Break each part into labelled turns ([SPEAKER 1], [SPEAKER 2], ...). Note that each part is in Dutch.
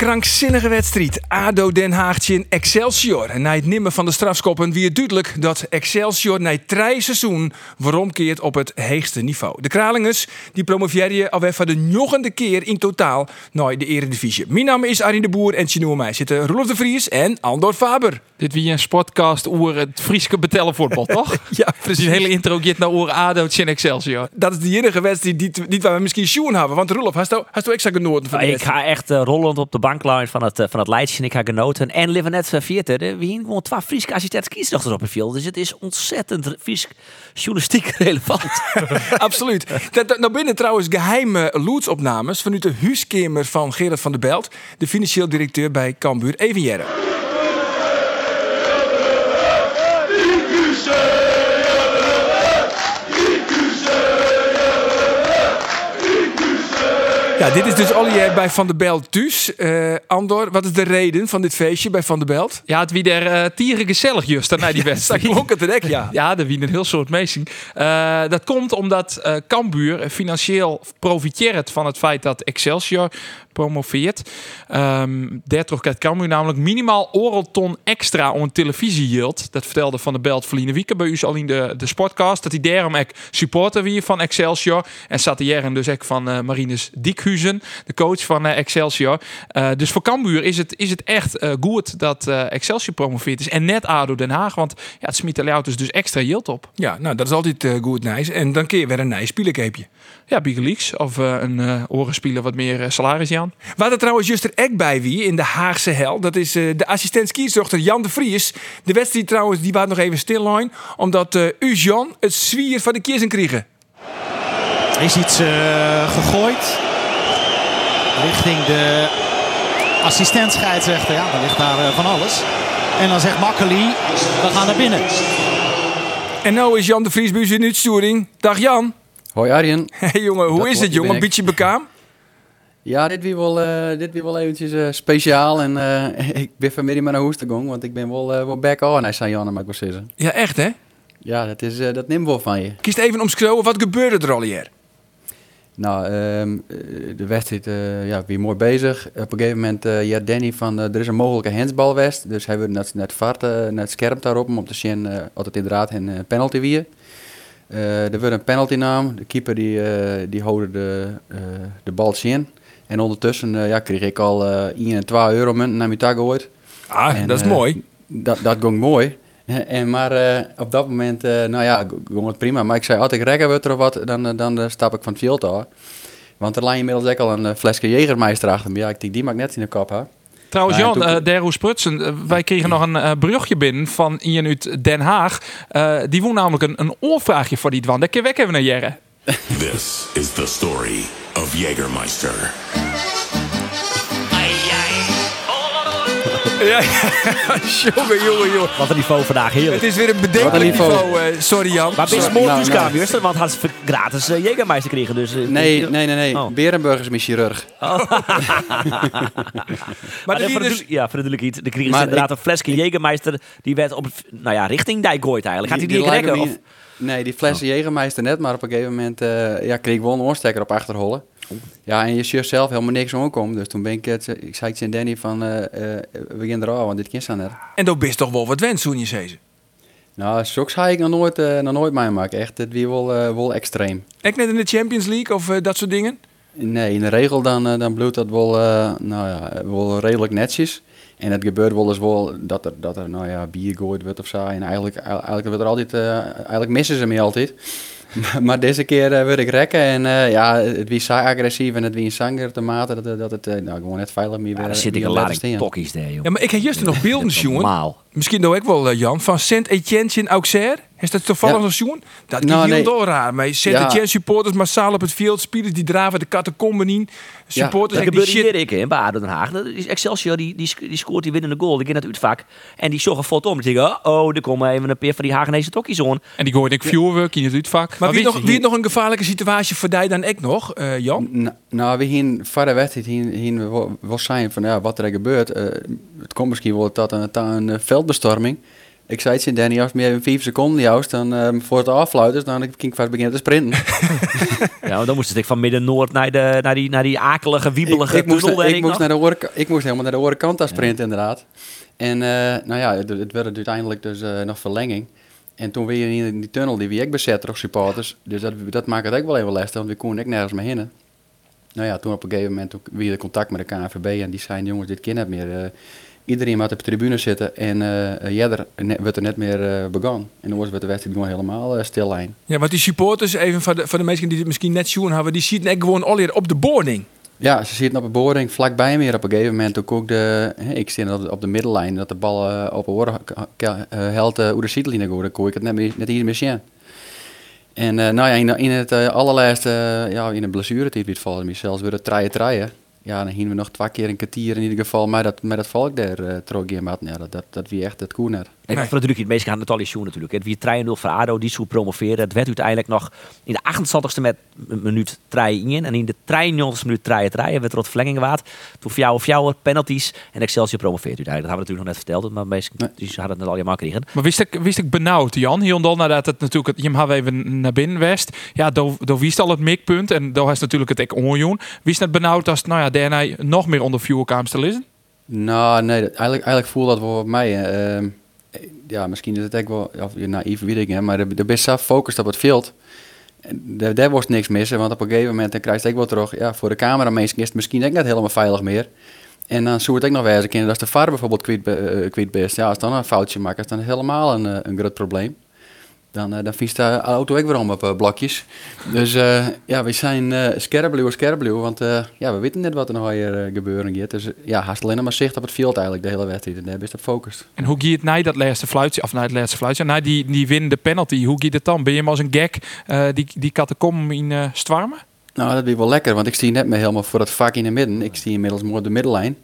[SPEAKER 1] Krankzinnige wedstrijd. ADO Den Haag in Excelsior. En na het nimmer van de strafskoppen wie het duidelijk dat Excelsior na drie seizoen keert op het hoogste niveau. De Kralingers die promoveren alweer voor de nogende keer in totaal naar de Eredivisie. Mijn naam is Arjen de Boer en Chinoe mij zitten Rolf de Vries en Andor Faber.
[SPEAKER 2] Dit wie een sportcast oer het Frieske betellenvoetbal, toch?
[SPEAKER 1] Ja, precies.
[SPEAKER 2] Die hele intro gaat naar oer ADO in Excelsior.
[SPEAKER 1] Dat is de enige wedstrijd die, die waar we misschien Sjoen hebben. Want Rolf, hast du, hast du extra genoten van
[SPEAKER 3] Ja,
[SPEAKER 1] de
[SPEAKER 3] ik ga echt eh, rollend op de banklijn van het, eh, van het Leidsje ik ga genoten. En leven net uh, vierde. We hebben gewoon twee Friese assistentskiesdochters op het veld. Dus het is ontzettend Fries journalistiek relevant.
[SPEAKER 1] Absoluut. Nou binnen trouwens geheime lootsopnames vanuit de huiskamer van Gerard van der Belt, de financieel directeur bij Cambuur. Even Ja, dit is dus Ollier bij Van der Belt thuis. Eh, Andor, wat is de reden van dit feestje bij Van der Belt?
[SPEAKER 2] Ja, het wie der eh tieren gezellig just na die
[SPEAKER 1] Dat
[SPEAKER 2] wedstrijd.
[SPEAKER 1] klonk het ja.
[SPEAKER 2] Ja, er wie een heel soort meesting. Eh, dat komt omdat eh Cambuur financieel profiteert van het feit dat Excelsior promoveert. Ehm daardoor krijgt Cambuur namelijk minimaal oorlton extra om een televisieyield. Dat vertelde Van der Belt verleden week bij u al in de, de sportcast. Dat hij daarom ook supporter wie van Excelsior. En zat hier dus ook van eh Marinus Diekhuizen, de coach van eh, Excelsior. Eh, dus voor Cambuur is het, is het echt goed dat Excelsior promoveert is. En net ADO Den Haag, want ja, het smiet de dus, dus extra yield op.
[SPEAKER 1] Ja, nou, dat is altijd goed nice. En dan keer je weer een nice spielenkeepje.
[SPEAKER 2] Ja, Big Leagues of een eh orenspeler wat meer salaris, Jan.
[SPEAKER 1] Waar er trouwens juist er ek bij wie in de Haagse hel. Dat is eh, de assistent skiesdochter Jan de Vries. De wedstrijd trouwens, die was nog even stilline. Omdat eh u Jan het zwier van de kiezen kregen.
[SPEAKER 4] Er is iets eh, gegooid richting de assistent scheidsrechter. Ja, dan ligt daar eh, van alles. En dan zegt Makkeli, we gaan naar binnen.
[SPEAKER 1] En nou is Jan de Vries bij u in de uitsturing. Dag Jan.
[SPEAKER 5] Hoi Arjen.
[SPEAKER 1] Hey jongen, hoe
[SPEAKER 5] Dat
[SPEAKER 1] is het jongen? Een beetje bekaam?
[SPEAKER 5] Ja, dit wie wel, eh, dit wie wel eventjes eh, speciaal. En eh, ik ben vanmiddag maar naar gaan, want ik ben wel, wel back on, hij zei Janne, maar ik wil zeggen.
[SPEAKER 1] Ja, echt hè?
[SPEAKER 5] Ja, dat, is, dat neemt wel van je.
[SPEAKER 1] Kiest even omschreeuwen, wat gebeurde er al hier?
[SPEAKER 5] Nou, ehm, eh, de wedstrijd, ja, wie mooi bezig. Op een gegeven moment, ja, Danny van, er is een mogelijke handsbalwest. Dus hij wil net, net net scherp daarop, om te zien altijd inderdaad een penalty weer. Er wordt een penalty naam. De keeper die, die hoorde de, de bal zien. En ondertussen eh, ja, kreeg ik al eh 1 en 2 euro munten naar mijn gehoord.
[SPEAKER 1] Ah,
[SPEAKER 5] En,
[SPEAKER 1] dat is
[SPEAKER 5] eh,
[SPEAKER 1] mooi.
[SPEAKER 5] Dat, dat ging mooi. En, maar eh, op dat moment, eh, nou ja, ging het prima. Maar ik zei, als ik rekken wordt er of wat, dan, eh, dan eh, stap ik van het veld af. Want er lag inmiddels ook al een eh, flesje Jägermeister achter me. Ja, ik denk, die mag ik net in de kop ha.
[SPEAKER 2] Trouwens,
[SPEAKER 5] Ja, en
[SPEAKER 2] Jan,
[SPEAKER 5] toen-
[SPEAKER 2] eh Sprutsen, eh, wij kregen nog een eh brugje binnen van Ian uit Den Haag. Eh, die woont namelijk een, een oorvraagje voor die dwan. Dat kun je weg even naar Jerre.
[SPEAKER 6] This is the story of Jägermeister.
[SPEAKER 1] Ja, ja. jongen, jongen, jongen.
[SPEAKER 3] Wat een niveau vandaag,
[SPEAKER 1] Het
[SPEAKER 3] heerlijk.
[SPEAKER 1] is weer een bedenkelijk
[SPEAKER 5] een niveau.
[SPEAKER 1] niveau. eh, sorry Jan.
[SPEAKER 3] Maar mooi
[SPEAKER 5] Nou,
[SPEAKER 3] toeskamer,
[SPEAKER 5] nou.
[SPEAKER 3] juist, want had ze gratis uh, Jägermeister kregen. Dus, eh,
[SPEAKER 5] Nee, nee, nee, nee.
[SPEAKER 3] Oh.
[SPEAKER 5] Berenburg is mijn chirurg.
[SPEAKER 1] Maar
[SPEAKER 3] Maar voor
[SPEAKER 1] is
[SPEAKER 3] de,
[SPEAKER 1] dus,
[SPEAKER 3] ja, voor de iets. De kregen
[SPEAKER 5] Maar
[SPEAKER 3] ze inderdaad
[SPEAKER 5] ik-
[SPEAKER 3] een flesje Jägermeister. Die werd op, nou ja, richting Dijk gooit eigenlijk. Gaat hij die,
[SPEAKER 5] lijken
[SPEAKER 3] rekken? Of?
[SPEAKER 5] Nee, die flessen Jägermeister net. Maar op een gegeven moment eh, ja, kreeg ik wel een oorstekker op achterhollen. Ja, en je ziet zelf helemaal niks omkomen. Dus toen ben ik het, ik zei tegen Danny van, eh, eh, we gaan er al, want dit kind staan er.
[SPEAKER 1] en dat best toch wel wat wens, toen je zei ze.
[SPEAKER 5] Nou, zulks ga ik nog nooit, eh nog nooit meemaken. Echt, het weer wel, eh, wel extreem.
[SPEAKER 1] Ik net in de Champions League of eh, dat soort dingen.
[SPEAKER 5] Nee, in de regel dan, eh, dan bloedt dat wel, eh, nou ja, wel redelijk netjes. En het gebeurt wel eens wel dat er, dat er nou ja, bier gegooid wordt of zo. En eigenlijk, eigenlijk, wordt er altijd, eh, eigenlijk missen ze me altijd. Maar- maar deze keer eh wil ik rekken en eh, ja, het wie agressief en het wie een zanger te mate dat, dat het eh, nou, gewoon net veilig meer
[SPEAKER 3] Ja,
[SPEAKER 5] weer-
[SPEAKER 3] daar zit ik een lading tokkies daar, joh.
[SPEAKER 1] Ja, maar ik heb juist nog beelden, jongen.
[SPEAKER 3] Normaal.
[SPEAKER 1] Misschien nou ook wel, Jan, van Saint-Etienne in Auxerre. Is dat toevallig
[SPEAKER 5] Ja.
[SPEAKER 1] nog zo'n? Dat
[SPEAKER 5] Nou,
[SPEAKER 1] is heel
[SPEAKER 5] nee.
[SPEAKER 1] door raar. Maar je zet
[SPEAKER 5] Ja.
[SPEAKER 1] supporters massaal op het veld. Spelers die draven de catacomben in. Supporters
[SPEAKER 3] Dat
[SPEAKER 1] en die
[SPEAKER 3] gebeurde
[SPEAKER 1] shit.
[SPEAKER 3] hier ik in ADO Den Haag. Dat is Excelsior die, die, die scoort die winnende goal. Die ging naar het uitvak. En die zorgen foto om. Die zeggen, oh, oh, er komen even een paar van die Hagenese tokkies aan.
[SPEAKER 2] En die gooide ik vuurwerk in het uitvak.
[SPEAKER 1] Maar wie, nog, wie nog een gevaarlijke situatie voor die dan ik nog, eh, Jan?
[SPEAKER 5] Nou, nou, we wedstrijd hier, hier wel- wel zijn van ja, wat er gebeurt. Eh, het komt misschien wel tot een, tot een veldbestorming. Ik zei het je, Danny, als meer dan vijf seconden juist, dan eh, voor het afluiten, dan kan ik vast beginnen te sprinten.
[SPEAKER 3] Ja, dan moest ik van midden-noord naar, de, naar, die, naar die akelige, wiebelige
[SPEAKER 5] ik, ik, moest, ik,
[SPEAKER 3] ik
[SPEAKER 5] moest naar de ik moest helemaal naar de andere kant aan sprinten, inderdaad. En eh, nou ja, het, het werd uiteindelijk dus eh, nog verlenging. En toen weer in die tunnel, die wie ik bezet door supporters. Dus dat, dat maakt het ook wel even lastig, want we konden ik nergens meer heen. Nou ja, toen op een gegeven moment weer contact met de KNVB en die zeiden, jongens, dit kind niet meer. Eh, iedereen moet op de tribune zitten en eh Jedder ne- wordt er net meer eh begonnen. En dan was het de wedstrijd gewoon helemaal eh, stil lijn.
[SPEAKER 1] Ja, want die supporters, even voor de, voor de mensen die het misschien net zien hebben, die zitten echt gewoon alweer op de boarding.
[SPEAKER 5] Ja, ze zitten op een boarding vlakbij me op een gegeven moment. Toen ook de, ik zit op de, op de middellijn, dat de bal eh, op een uh, uh, hoe de zietlijnen går, dan kon ik het net, meer- net hier meer zien. En eh, nou ja, in, in het eh, allerlaatste, eh, ja, in een blessure het vallen zelfs weer het treien treien. Ja, dan gingen we nog twee keer een kwartier in ieder geval met dat, met dat volk daar uh, terug in Ja, dat, dat, dat wie echt het koen net.
[SPEAKER 3] Nee,
[SPEAKER 1] Nee.
[SPEAKER 3] voor natuurlijk het meest gaan Natalia Sjoen natuurlijk. Het wie 3-0 voor ADO, die zou promoveren. Het werd uiteindelijk nog in de 88ste met een minuut 3 in. En in de 93ste minuut 3 het rijden werd er wat verlenging waard. Toen voor jou of jou penalties. En Excelsior promoveert uiteindelijk. Dat hebben we natuurlijk nog net verteld. Maar meest,
[SPEAKER 5] Nee.
[SPEAKER 3] die hadden het net al helemaal gekregen.
[SPEAKER 2] Maar wist ik, wist ik benauwd, Jan? Dan nadat het natuurlijk, het- je hem even naar binnen west. Ja, daar wist al het mikpunt. En daar is natuurlijk het ek onjoen. Wist het benauwd als, nou ja, daarna nog meer onder vuurkamers te lezen?
[SPEAKER 5] Nou, nee, eigenlijk, eigenlijk voelde dat op mij. Ehm, ja, misschien is het ook wel of, naïef, weet ik niet, maar de, de best zo gefocust op het veld. En Daar, daar was niks missen, want op een gegeven moment dan krijg je het ook wel terug. Ja, voor de cameramensen is het misschien ook net helemaal veilig meer. En dan zou het ook nog wijzen dat de VAR bijvoorbeeld kwijt, be- eh, best. Ja, als dan een foutje maakt, is dan helemaal een, eh, een groot probleem. Dan, eh, dan vies de auto ook weer om op eh, blokjes. Dus eh, ja, we zijn uh, scherpluw, want ja, we weten net wat er nog hier gebeuren gaat. Dus ja, haast alleen maar zicht op het veld eigenlijk, de hele wedstrijd. En daar ben je op.
[SPEAKER 2] En hoe gaat het na dat laatste fluitje, of na het laatste fluitje, na die, die winnende penalty, hoe gaat het dan? Ben je hem als een gek die, die katakom in Stwarmen?
[SPEAKER 5] Nou, dat is wel lekker, want ik zie net meer helemaal voor het vak in de midden. Ik zie inmiddels mooi de middellijn.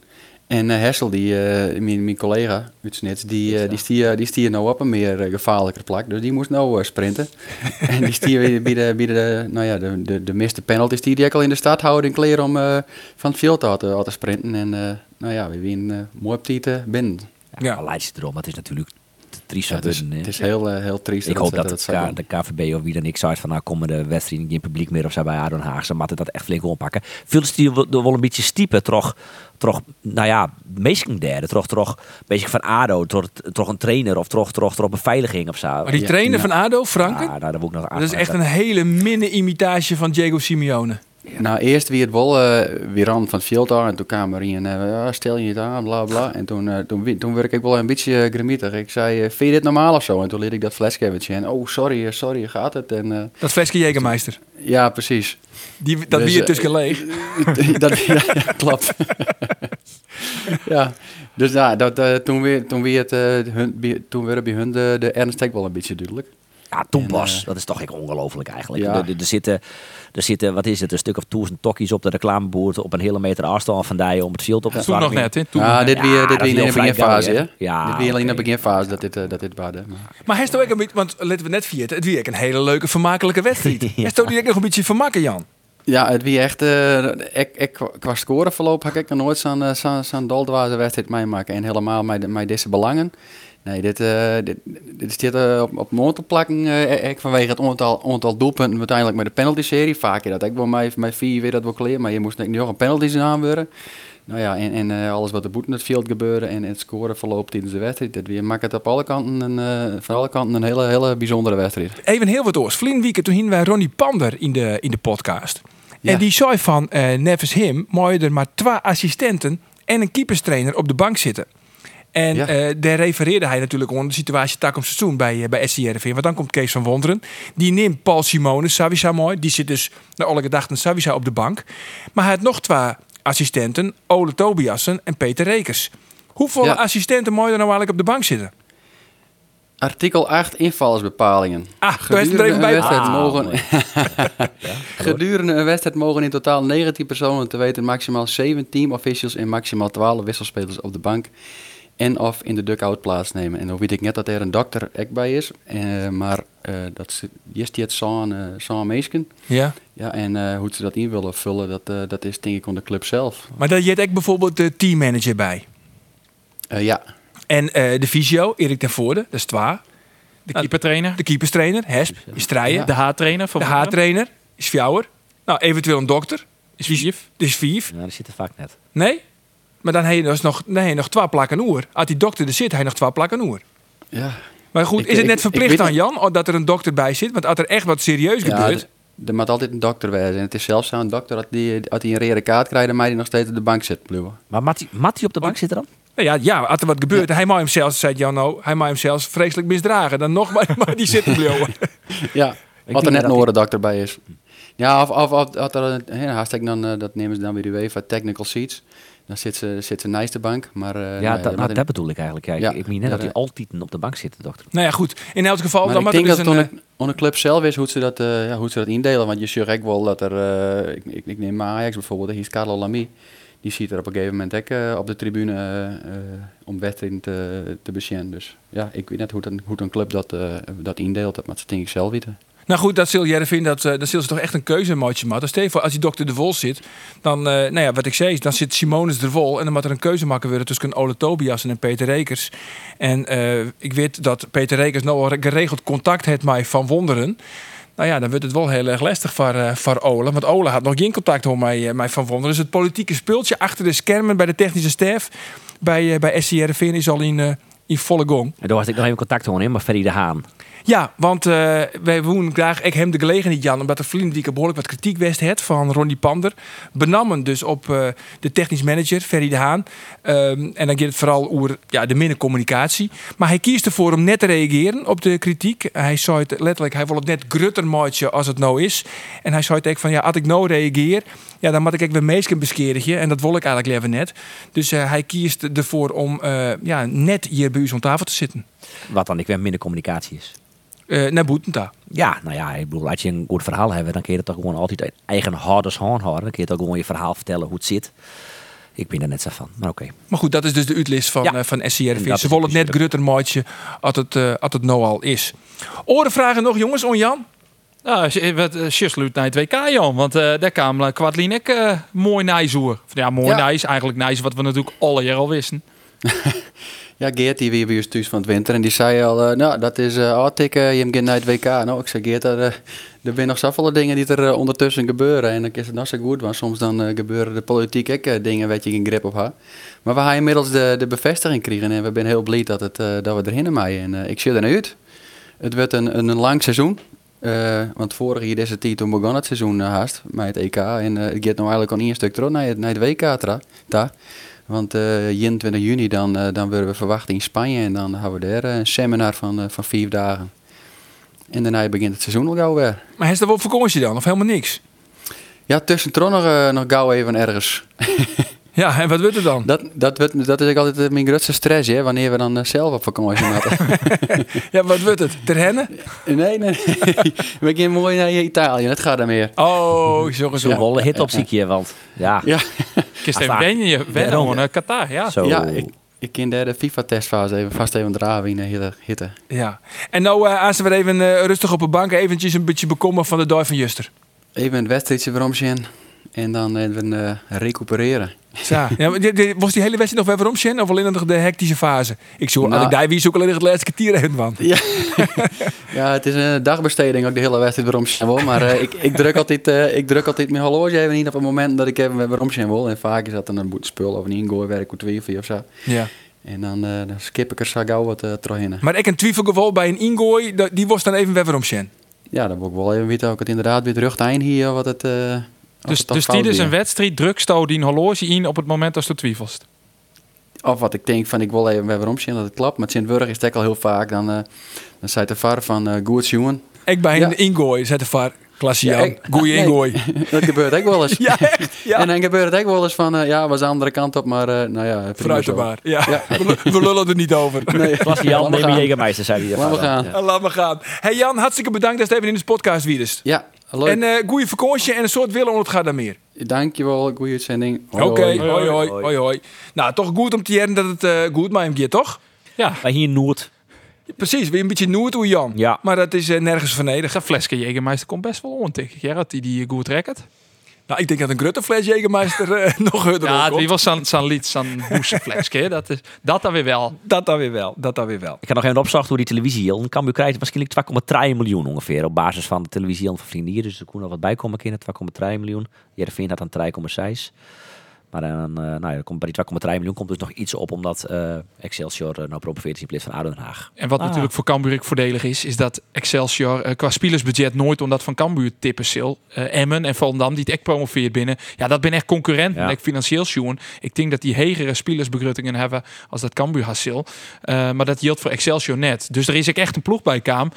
[SPEAKER 5] En eh Hessel, die, eh, mijn, mijn collega uit Snits, die, eh, die, stier, die stier nou op een meer gevaarlijker plak. Dus die moest nou sprinten. en die stier bij de, bij de, nou ja, de, de, de miste penalties die die ook al in de stad houden in kleren om eh, van het veld te, te sprinten. En eh, nou ja, we winnen mooi op die te binnen.
[SPEAKER 3] Ja.
[SPEAKER 1] Ja.
[SPEAKER 3] Je erom. Het is natuurlijk triest.
[SPEAKER 5] Ja, het, is, het heel, eh, heel triest.
[SPEAKER 3] Ik hoop dat, K- de KVB of wie dan ik zei van nou komen de wedstrijden geen publiek meer of zo bij ADO Den Haag. Ze moeten dat echt flink oppakken. Viel die wel wel een beetje stiepen, toch, toch nou ja, meestal derde, toch, toch, beetje van ADO, toch, toch een trainer of toch, toch, toch beveiliging of zo.
[SPEAKER 1] Maar die trainer van ADO, Franken,
[SPEAKER 3] Ja, nou, dat nog
[SPEAKER 1] dat is echt een hele minne imitatie van Diego Simeone.
[SPEAKER 5] Nou, eerst wie het wel eh, weer aan van het veld aan. En toen kwam er in, eh, stel je het aan, bla bla. En toen, eh, toen, toen werd ik wel een beetje uh, grimietig. Ik zei, vind je dit normaal of zo? En toen liet ik dat flesje. En, oh, sorry, sorry, gaat het? En,
[SPEAKER 1] Dat flesje Jägermeister.
[SPEAKER 5] ja, precies.
[SPEAKER 1] Die, dat
[SPEAKER 5] Dus, eh,
[SPEAKER 1] tussen leeg.
[SPEAKER 5] dat, ja, ja, klopt. ja, dus ja, dat, toen, weer, toen, weer het, hun, toen werd bij hun de, de ernst wel een beetje duidelijk.
[SPEAKER 3] Ja, toen
[SPEAKER 5] En,
[SPEAKER 3] pas.
[SPEAKER 5] eh,
[SPEAKER 3] dat is toch echt ongelooflijk eigenlijk.
[SPEAKER 5] Ja.
[SPEAKER 3] Er, er, zitten, er zitten, wat is het, een stuk of duizend tokkies op de reclameboord op een hele meter afstand van die om het veld op te
[SPEAKER 2] Toen nog net, hè? Toen
[SPEAKER 5] Ja,
[SPEAKER 2] nog net.
[SPEAKER 5] dit weer,
[SPEAKER 3] Ja,
[SPEAKER 5] dit weer in de beginfase, hè?
[SPEAKER 3] Ja,
[SPEAKER 5] dit weer alleen in de beginfase dat dit, eh, dat dit waarde. Maar-
[SPEAKER 1] Maar hij is toch ook een beetje, want laten we net vieren, het wie ook een hele leuke, vermakelijke wedstrijd. Hij is toch nog een beetje vermakken, Jan?
[SPEAKER 5] Ja, het wie echt. eh ik, ik, qua scoreverloop heb ik nog nooit zo'n uh, zo'n zo'n doldwaze wedstrijd meemaken. En helemaal met, met deze belangen. Nee, dit, eh dit, dit is dit eh, op, op mijn eh, ik vanwege het aantal, aantal doelpunten uiteindelijk met de penalty-serie. Vaak keer dat ik wel mij, mij vier weer dat wel kleer. Maar je moest nu nog een penalty aanweren. Nou ja, en, en alles wat er boeten het veld gebeuren en het scoreverloop tijdens de wedstrijd. Dat weer maakt het op alle kanten een, van alle kanten een hele, hele bijzondere wedstrijd.
[SPEAKER 1] Even heel wat oors. Vlien weekend toen hingen wij Ronnie Pander in de, in de podcast.
[SPEAKER 5] Ja.
[SPEAKER 1] En die zei van, nevens hem, mooi er maar twee assistenten en een keeperstrainer op de bank zitten. En
[SPEAKER 5] Ja.
[SPEAKER 1] eh, daar refereerde hij natuurlijk om de situatie tak om seizoen bij, eh, bij SCRV. Want dan komt Kees van Wonderen. Die neemt Paul Simonis, Savisa mooi. Die zit dus naar alle gedachten Savisa op de bank. Maar hij had nog twee assistenten. Ole Tobiassen en Peter Rekers. Hoeveel
[SPEAKER 5] Ja.
[SPEAKER 1] assistenten mooi er nou eigenlijk op de bank zitten?
[SPEAKER 5] Artikel 8 invallersbepalingen.
[SPEAKER 1] Ah, bij.
[SPEAKER 5] een wedstrijd
[SPEAKER 3] Ah,
[SPEAKER 5] mogen, gedurende een wedstrijd mogen in totaal 19 personen, te weten maximaal 7 teamofficials en maximaal 12 wisselspelers op de bank en of in de dugout plaatsnemen. En dan weet ik net dat er een dokter ook bij is, eh, maar eh, dat is die het zo'n eh, meesken.
[SPEAKER 1] Ja.
[SPEAKER 5] Ja, en eh, hoe ze dat in willen vullen, dat, eh, dat is denk ik aan de club zelf.
[SPEAKER 1] Maar daar zit ook bijvoorbeeld de teammanager bij.
[SPEAKER 5] Eh, ja,
[SPEAKER 1] En eh, de fysio, Erik ten Voorde, dat is twa.
[SPEAKER 2] De keepertrainer.
[SPEAKER 1] De keeperstrainer, Hesp, is Strijden.
[SPEAKER 2] De haartrainer. van
[SPEAKER 1] De haartrainer is Fjouwer. Nou, eventueel een dokter.
[SPEAKER 2] Is Vief.
[SPEAKER 1] Dus vier.
[SPEAKER 3] Ja, die zitten vaak net.
[SPEAKER 1] Nee? Maar dan heb je dus nog, dan je nog twee plakken oer. Als die dokter er zit, hij nog twee plakken oer.
[SPEAKER 5] ja.
[SPEAKER 1] Maar goed,
[SPEAKER 5] Ik-
[SPEAKER 1] is het
[SPEAKER 5] ik-
[SPEAKER 1] net
[SPEAKER 5] ik
[SPEAKER 1] verplicht
[SPEAKER 5] weet
[SPEAKER 1] aan Jan oh, dat er een dokter bij zit? Want als er echt wat serieus
[SPEAKER 5] Ja,
[SPEAKER 1] gebeurt...
[SPEAKER 5] er moet altijd een dokter wezen. En het is zelfs zo een dokter, dat die, als hij een rode kaart krijgt, dan mag hij nog steeds op de bank zitten. blijven.
[SPEAKER 3] Maar Mattie op de bank zit er dan?
[SPEAKER 1] Nou ja, ja, als er wat gebeurt, hij mag hem zelfs, zei Jan nou, hij mag hem zelfs vreselijk misdragen. Dan nog maar, maar die zitten blijven.
[SPEAKER 5] Ja, wat er net
[SPEAKER 3] dat
[SPEAKER 5] een
[SPEAKER 3] die-
[SPEAKER 5] oren bij is. Ja, of, of, of, of er hartstikke dan, eh, dat nemen ze dan weer de UEFA Technical Seats. Dan zit ze, zit ze naast de bank, maar... eh,
[SPEAKER 3] ja,
[SPEAKER 5] nee,
[SPEAKER 3] dat,
[SPEAKER 5] maar
[SPEAKER 3] nou, dat bedoel ik eigenlijk. Ja,
[SPEAKER 5] Ja,
[SPEAKER 3] ik, ik meen net dat hij
[SPEAKER 5] dat-
[SPEAKER 3] altijd op de bank zit, de dokter.
[SPEAKER 1] Nou ja, goed. In elk geval,
[SPEAKER 5] maar
[SPEAKER 1] dan
[SPEAKER 5] ik denk
[SPEAKER 1] er
[SPEAKER 5] dat
[SPEAKER 1] dus
[SPEAKER 5] het
[SPEAKER 1] een...
[SPEAKER 5] onder de club zelf is hoe ze dat, eh, ja, hoe ze dat indelen. Want je zegt ook wel dat er, eh, ik, ik, ik neem maar Ajax bijvoorbeeld, hier is Carlo Lamy. Die ziet er op een gegeven moment ook op de tribune om wedstrijden te, te besjen. Dus ja, ik weet net hoe, een, hoe een club dat, eh, dat indeelt. Dat moet ze denk ik zelf weten.
[SPEAKER 1] Nou goed, dat zul vinden dat, eh, dat zul ze toch echt een keuze maken. Stel als die dokter de Vol zit, dan, eh, nou ja, wat ik zei, dan zit Simonis de Vol en dan moet er een keuze maken worden tussen Ole Tobias en Peter Rekers. En eh, ik weet dat Peter Rekers nou al geregeld contact heeft met Van Wonderen. Nou ja, dan wordt het wel heel erg lastig voor, eh, voor Ole. Want Ole had nog geen contact hoor, eh, met Van Wonderen. Dus het politieke speeltje achter de schermen bij de technische staf bij, eh bij SCRV is al in, in volle gong.
[SPEAKER 3] En daar had ik nog even contact gewoon in, maar Ferry de Haan.
[SPEAKER 1] Ja, want eh, wij wonen graag, ik hem de gelegenheid Jan, omdat er vriendelijk behoorlijk wat kritiek west het van Ronnie Pander. Benammen dus op eh, de technisch manager, Ferry de Haan. Ehm, en dan gaat het vooral over ja, de minder communicatie. Maar hij kiest ervoor om net te reageren op de kritiek. Hij zei het letterlijk, hij wil het net grutter als het nou is. En hij zei het ook van, ja, als ik nou reageer, ja, dan moet ik ook weer meesken beskeren. En dat wil ik eigenlijk liever net. Dus eh, hij kiest ervoor om ja, net hier bij u aan tafel te zitten.
[SPEAKER 3] Wat dan ik weer minder communicatie is.
[SPEAKER 1] Eh naar Boetenta.
[SPEAKER 3] Ja, nou ja, ik bedoel, als je een goed verhaal hebt, dan kun je het toch gewoon altijd uit eigen houders hand houden. Dan kun je toch gewoon je verhaal vertellen hoe het zit. Ik ben er net zo van, maar oké.
[SPEAKER 1] Maar goed, dat is dus de uitlist van,
[SPEAKER 3] Ja.
[SPEAKER 1] eh, van SCRV. Ze willen het net grutter maatje als het, eh, als het nou al is. Oren vragen nog, jongens, on Jan?
[SPEAKER 2] Nou, je- wat uh, sluit naar het WK, Jan. Want eh, daar kwam uh, eh, mooi nijzoer. Ja, mooi
[SPEAKER 5] Ja.
[SPEAKER 2] nijs. Eigenlijk nijs wat we natuurlijk alle jaar al wisten.
[SPEAKER 5] Ja, Geert die weer ons thuis van het winter en die zei al, eh, nou dat is uh, je hem gaat naar het WK. Nou, ik zei Geert, er, eh, er zijn nog zoveel dingen die er eh, ondertussen gebeuren en dan is het nog zo goed, want soms dan gebeuren de politiek ook dingen waar je geen grip op had. Maar we hebben inmiddels de, de bevestiging gekregen en we zijn heel blij dat, het, dat we erin maaien. En ik zie er naar uit. Het wordt een, een, een lang seizoen. Want vorig jaar deze tijd toen begon het seizoen haast met het EK. En eh, het gaat nou eigenlijk al één stuk terug naar het, naar het WK. Want eh 21 juni dan, eh, dan worden we verwacht in Spanje. En dan hebben we daar eh, een seminar van, van vier dagen. En daarna begint het seizoen al gauw weer.
[SPEAKER 1] Maar is er wel vakantie dan? Of helemaal niks?
[SPEAKER 5] Ja, tussendoor nog, nog gauw even ergens.
[SPEAKER 1] Ja, en wat wordt het dan?
[SPEAKER 5] Dat, dat, wordt- dat is ook altijd eh, mijn grootste stress, hè, wanneer we dan eh, zelf op vakantie moeten.
[SPEAKER 1] Ja, wat wordt het? Ter hennen?
[SPEAKER 5] nee, nee, nee. we gaan mooi naar Italië, dat gaat dan meer.
[SPEAKER 1] Oh, zo
[SPEAKER 3] Zo'n
[SPEAKER 1] zo.
[SPEAKER 3] rolle hit op zie ik je, want ja,
[SPEAKER 5] Ja,
[SPEAKER 2] Kist even
[SPEAKER 3] vaak.
[SPEAKER 2] wennen je wennen Qatar, ja.
[SPEAKER 3] zo.
[SPEAKER 5] ja ik, ik ken de FIFA-testfase even vast even draven in de hitte. hitte.
[SPEAKER 1] Ja. En nou, eh als we even rustig op een bank eventjes een beetje bekomen van de Duif van Juster.
[SPEAKER 5] Even een wedstrijdje waarom zien en dan even eh, recupereren.
[SPEAKER 1] Ja, was die hele wedstrijd nog weer waarom Sjen? Of alleen nog de hectische fase? Ik zoek,
[SPEAKER 5] Nou.
[SPEAKER 1] ik daar wie zoek alleen nog het laatste kwartier even van.
[SPEAKER 5] Ja. ja, het is een dagbesteding ook de hele wedstrijd waarom zien wil. Maar eh, ik, ik, druk altijd, eh, ik druk altijd mijn horloge even in op het moment dat ik even waarom zien wil. En vaak is dat dan een spul of een ingooi of twee of zo.
[SPEAKER 1] Ja.
[SPEAKER 5] En dan, eh, dan skip ik er zo gauw wat uh.
[SPEAKER 1] Maar ik een twijfelgeval bij een ingooi, die was dan even weer waarom Sjen.
[SPEAKER 5] Ja, dan wil ik wel even weten of ik het inderdaad weer terug hier wat het...
[SPEAKER 2] Dus, dus die is
[SPEAKER 5] weer.
[SPEAKER 2] een wedstrijd, druksto die een horloge in op het moment als je twijfelst.
[SPEAKER 5] Of wat ik denk van ik wil even weer waarom zien dat het klopt. Maar Sint-Wurg is het al heel vaak. Dan, eh dan zei de var van eh goed jongen.
[SPEAKER 1] Ik bij
[SPEAKER 5] Ja.
[SPEAKER 1] een ingooi, zet de var. Klassie
[SPEAKER 5] Ja, ik-
[SPEAKER 1] Goeie
[SPEAKER 5] nee.
[SPEAKER 1] ingooi.
[SPEAKER 5] Dat gebeurt ook wel eens.
[SPEAKER 1] Ja, echt. Ja.
[SPEAKER 5] En dan gebeurt het ook wel eens van, eh, ja, was de andere kant op, maar eh, nou ja, prima
[SPEAKER 1] Vooruit
[SPEAKER 5] zo.
[SPEAKER 1] de baar. Ja. We, we lullen er niet over.
[SPEAKER 5] Nee,
[SPEAKER 3] Klassie Jan, neem
[SPEAKER 5] gaan.
[SPEAKER 3] Jägermeister, zei hij.
[SPEAKER 5] Laat maar gaan.
[SPEAKER 1] Laat maar gaan. Hey Jan, hartstikke bedankt dat je even in de podcast wiedest.
[SPEAKER 5] Ja, leuk.
[SPEAKER 1] En eh goede vakantie en een soort willen om het gaat dan meer.
[SPEAKER 5] Dankjewel, goede uitzending.
[SPEAKER 1] Oké,
[SPEAKER 5] hoi.
[SPEAKER 1] hoi, hoi, hoi, hoi. Nou, toch goed om te jaren dat het eh, goed met hem gaat, toch?
[SPEAKER 2] Ja,
[SPEAKER 3] Wij hier in Noord.
[SPEAKER 1] Precies, weer een beetje noerd hoe Jan.
[SPEAKER 3] Ja.
[SPEAKER 1] Maar dat is eh, nergens vernedig.
[SPEAKER 2] dat flesje Jägermeister komt best wel om, denk ik. Gerrit, die die goed rekkert.
[SPEAKER 1] Nou, ik denk dat een grote fles Jägermeister eh, nog harder
[SPEAKER 2] Ja, die was zo'n lied, zo'n boezenflesje. Dat, is- dat dan weer wel.
[SPEAKER 1] Dat dan weer wel, dat dan weer wel.
[SPEAKER 3] Ik ga nog even opzocht hoe die televisie hield. Cambuur krijgt waarschijnlijk 2,3 miljoen ongeveer. Op basis van de televisie van vrienden hier. Dus er kon nog wat bij komen kinderen. 2,3 miljoen. Jereveen had dan 3,6. Maar dan, eh, nou ja, komt bij die 2,3 miljoen komt dus nog iets op. Omdat eh, Excelsior eh, nou promoveert in plaats van ADO Den Haag.
[SPEAKER 2] En wat
[SPEAKER 3] Ah.
[SPEAKER 2] natuurlijk voor Cambuur voordelig is, is dat Excelsior qua spielersbudget nooit omdat van Cambuur tippen. Eh, Emmen en Volendam die het echt promoveert binnen. Ja, dat ben echt concurrenten.
[SPEAKER 3] Ja.
[SPEAKER 2] Financieel zien. Ik denk dat die hegere spielersbegruttingen hebben als dat Cambuur hasil. Eh maar dat geldt voor Excelsior net. Dus er is ook echt een ploeg bij Kaam,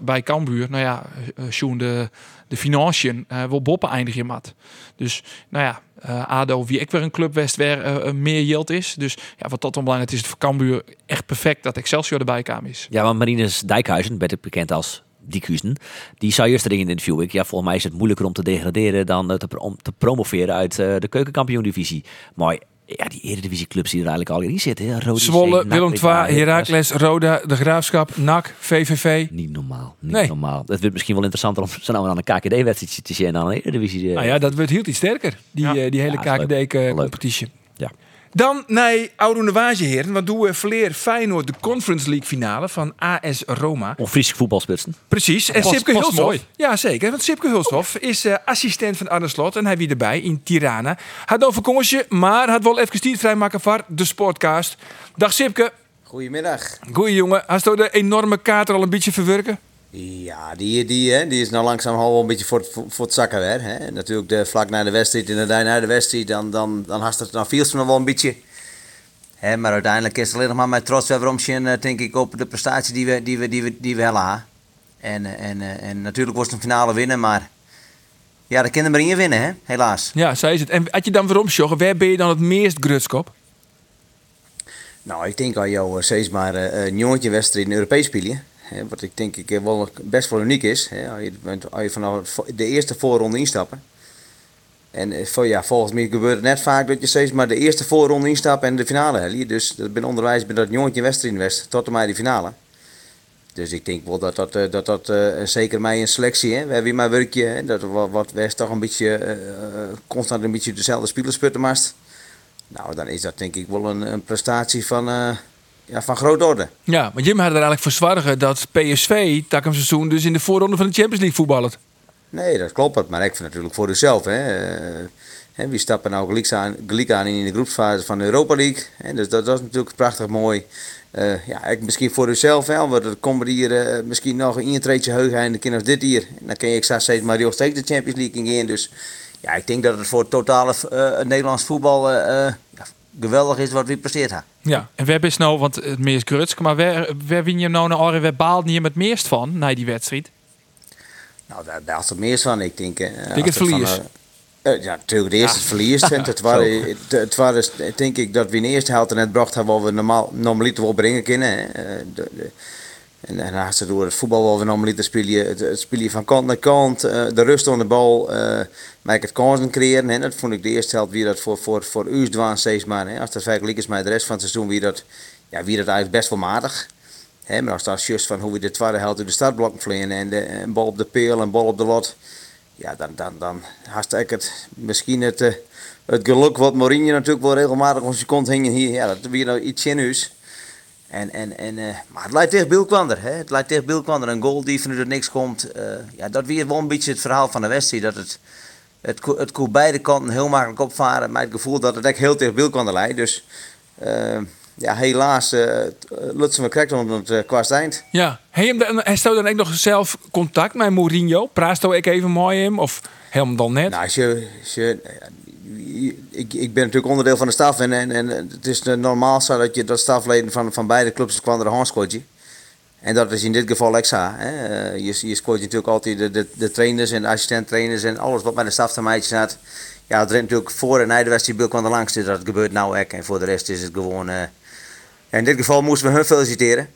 [SPEAKER 2] bij Cambuur. Nou ja, Sjoen, de, de financiën eh wil boppen eindigen mat. Dus nou ja, eh, ADO, wie ik weer een club west waar eh, eh, meer yield is. Dus ja, wat tot belangrijk is het voor Cambuur echt perfect dat Excelsior erbij kwam is.
[SPEAKER 3] Ja, want Marines Dijkhuizen, beter bekend als Diekhuizen, die zei erin in interview. Ik, ja, volgens mij is het moeilijker om te degraderen dan te, om te promoveren uit eh, de keukenkampioen-divisie. Maar ja, die eredivisieclubs die er eigenlijk al in zitten. Hè? Rode
[SPEAKER 1] Zwolle, Willem II, Heracles, Roda, De Graafschap, NAC, VVV.
[SPEAKER 3] Niet normaal, niet
[SPEAKER 1] Nee.
[SPEAKER 3] normaal. Het wordt misschien wel interessanter om zo nou aan een KKD-wedstrijd te zien dan een Eredivisie. eh.
[SPEAKER 1] Nou ja, dat wordt heel iets sterker, die,
[SPEAKER 2] Ja.
[SPEAKER 1] eh, die hele
[SPEAKER 3] Ja.
[SPEAKER 1] KKD-competitie.
[SPEAKER 3] Ja.
[SPEAKER 1] Dan naar Oude heren, want doen we verleer Feyenoord de Conference League finale van AS Roma.
[SPEAKER 3] Om Friese voetbalspitsen.
[SPEAKER 1] Precies. En Sipke Hulshoff. Ja, zeker. Want Sipke Hulshoff is eh, assistent van Arne Slot. En hij wie erbij in Tirana. Had dan vakantie, maar had wel even tijd vrijmaken voor de sportcast. Dag Sipke.
[SPEAKER 7] Goedemiddag.
[SPEAKER 1] Goeie jongen. Hast u de enorme kater al een beetje verwerken?
[SPEAKER 7] Ja, die, die, hè, die is nou langzaam al wel een beetje voor, het- voor, het zakken weer. Hè. Natuurlijk de, vlak na de wedstrijd en daarna na de wedstrijd, dan, dan, dan hast het nou veel nog wel een beetje. Hè, maar uiteindelijk is het alleen nog maar met trots weer waarom zien, eh, denk ik, op de prestatie die we, die we, die we, die we hebben. En, eh, en, eh, en natuurlijk was het een finale winnen, maar ja, de kinderen maar in winnen, hè, helaas.
[SPEAKER 1] Ja, zo is het. En had je dan waarom sjoggen, waar ben je dan het meest grutskop?
[SPEAKER 7] Nou, ik denk al jou steeds maar een jongetje wedstrijd in Europees spelen. Hè, wat ik denk ik eh, wel best wel uniek is. Hè, als, je, als je vanaf de eerste voorronde instappen. En eh, ja, volgens mij gebeurt het net vaak dat je steeds maar de eerste voorronde instapt en de finale hebt. Dus dat ben onderwijs bij dat jongetje wedstrijd in West tot en met die finale. Dus ik denk wel dat dat, eh, dat, dat zeker mij een selectie, hè. we hebben maar werkje, hè. dat wat, wat toch een beetje constant een beetje dezelfde spelers putten. Nou, dan is dat denk ik wel een, prestatie van, ja, van grote orde.
[SPEAKER 1] Ja, maar Jim had er eigenlijk voor zwargen dat PSV takken seizoen dus in de voorronde van de Champions League voetballen.
[SPEAKER 7] Nee, dat klopt. Maar ik vind natuurlijk voor uzelf. Hè. Eh, wie stappen nou gelijk aan, gelijk aan in de groepsfase van de Europa League. Hè. Dus dat, dat is natuurlijk prachtig mooi. Eh, ja, ik, misschien voor uzelf wel. Want er komt hier eh, misschien nog een treetje heugen in de kinderen dit hier. En dan kun je straks steeds maar heel steeds de Champions League in. Dus ja, ik denk dat het voor het totale Nederlands voetbal ja, geweldig is wat we presteerd hebben.
[SPEAKER 2] Ja, en waar is nou, want het meest grutsk, maar waar, win je nou naar Arre, waar baalt je het meest van, na die wedstrijd?
[SPEAKER 7] Nou, daar is het meer van. Ik denk, eh, als
[SPEAKER 1] het
[SPEAKER 7] van,
[SPEAKER 1] verlies.
[SPEAKER 7] eh, eh, ja, natuurlijk de eerste het verlies. En het waren, het, het waren, denk ik, dat we in de eerste helft net bracht hebben wat we normaal, normaliter wel brengen kunnen. de, de, en daarna is het door het voetbal wat we normaliter spelen, het, het spelen van kant naar kant, eh, de rust onder de bal, eh maak het kansen creëren. Hè. Dat vond ik de eerste helft weer dat voor, voor, voor u dwaan steeds maar. Hè. Als dat vergelijk is met de rest van het seizoen, wie dat, ja, wie dat eigenlijk best wel matig. Hè, maar als dat juist van hoe we de tweede helft door de startblokken vliegen en de een bal op de peel en bal op de lot. Ja, dan, dan, dan haast ik het misschien het, eh, het geluk wat Mourinho natuurlijk wel regelmatig zijn kont hingen hier. Ja, dat weer nou iets in. En, en, en, eh, maar het lijkt tegen Bielkwander. Hè? Het lijkt tegen Bielkwander. Een goal die vanuit het niks komt. eh, ja, dat weer wel een beetje het verhaal van de wedstrijd. Dat het, het, het kon beide kanten heel makkelijk opvaren. Maar het gevoel dat het echt heel tegen Bielkwander lijkt. Dus eh, ja, helaas uh, Lutsen we krijgt om het uh, qua eind.
[SPEAKER 1] Ja. Hij, hem dan- hij stelde dan ook nog zelf contact met Mourinho. Praat ik even mooi hem? Of helemaal dan net?
[SPEAKER 7] Nou, als je, als je, ik, ik ben natuurlijk onderdeel van de staf en, en, en het is normaal zo dat je dat stafleden van, van beide clubs kwam er een. En dat is in dit geval extra. Hè. Eh, je, je scoort natuurlijk altijd de, de, de trainers en assistent-trainers en alles wat bij de staf te staat. Ja, het rent natuurlijk voor en na de wedstrijd kwam er langs. Dus dat gebeurt nou ook. En voor de rest is het gewoon... eh, in dit geval moesten we hun feliciteren.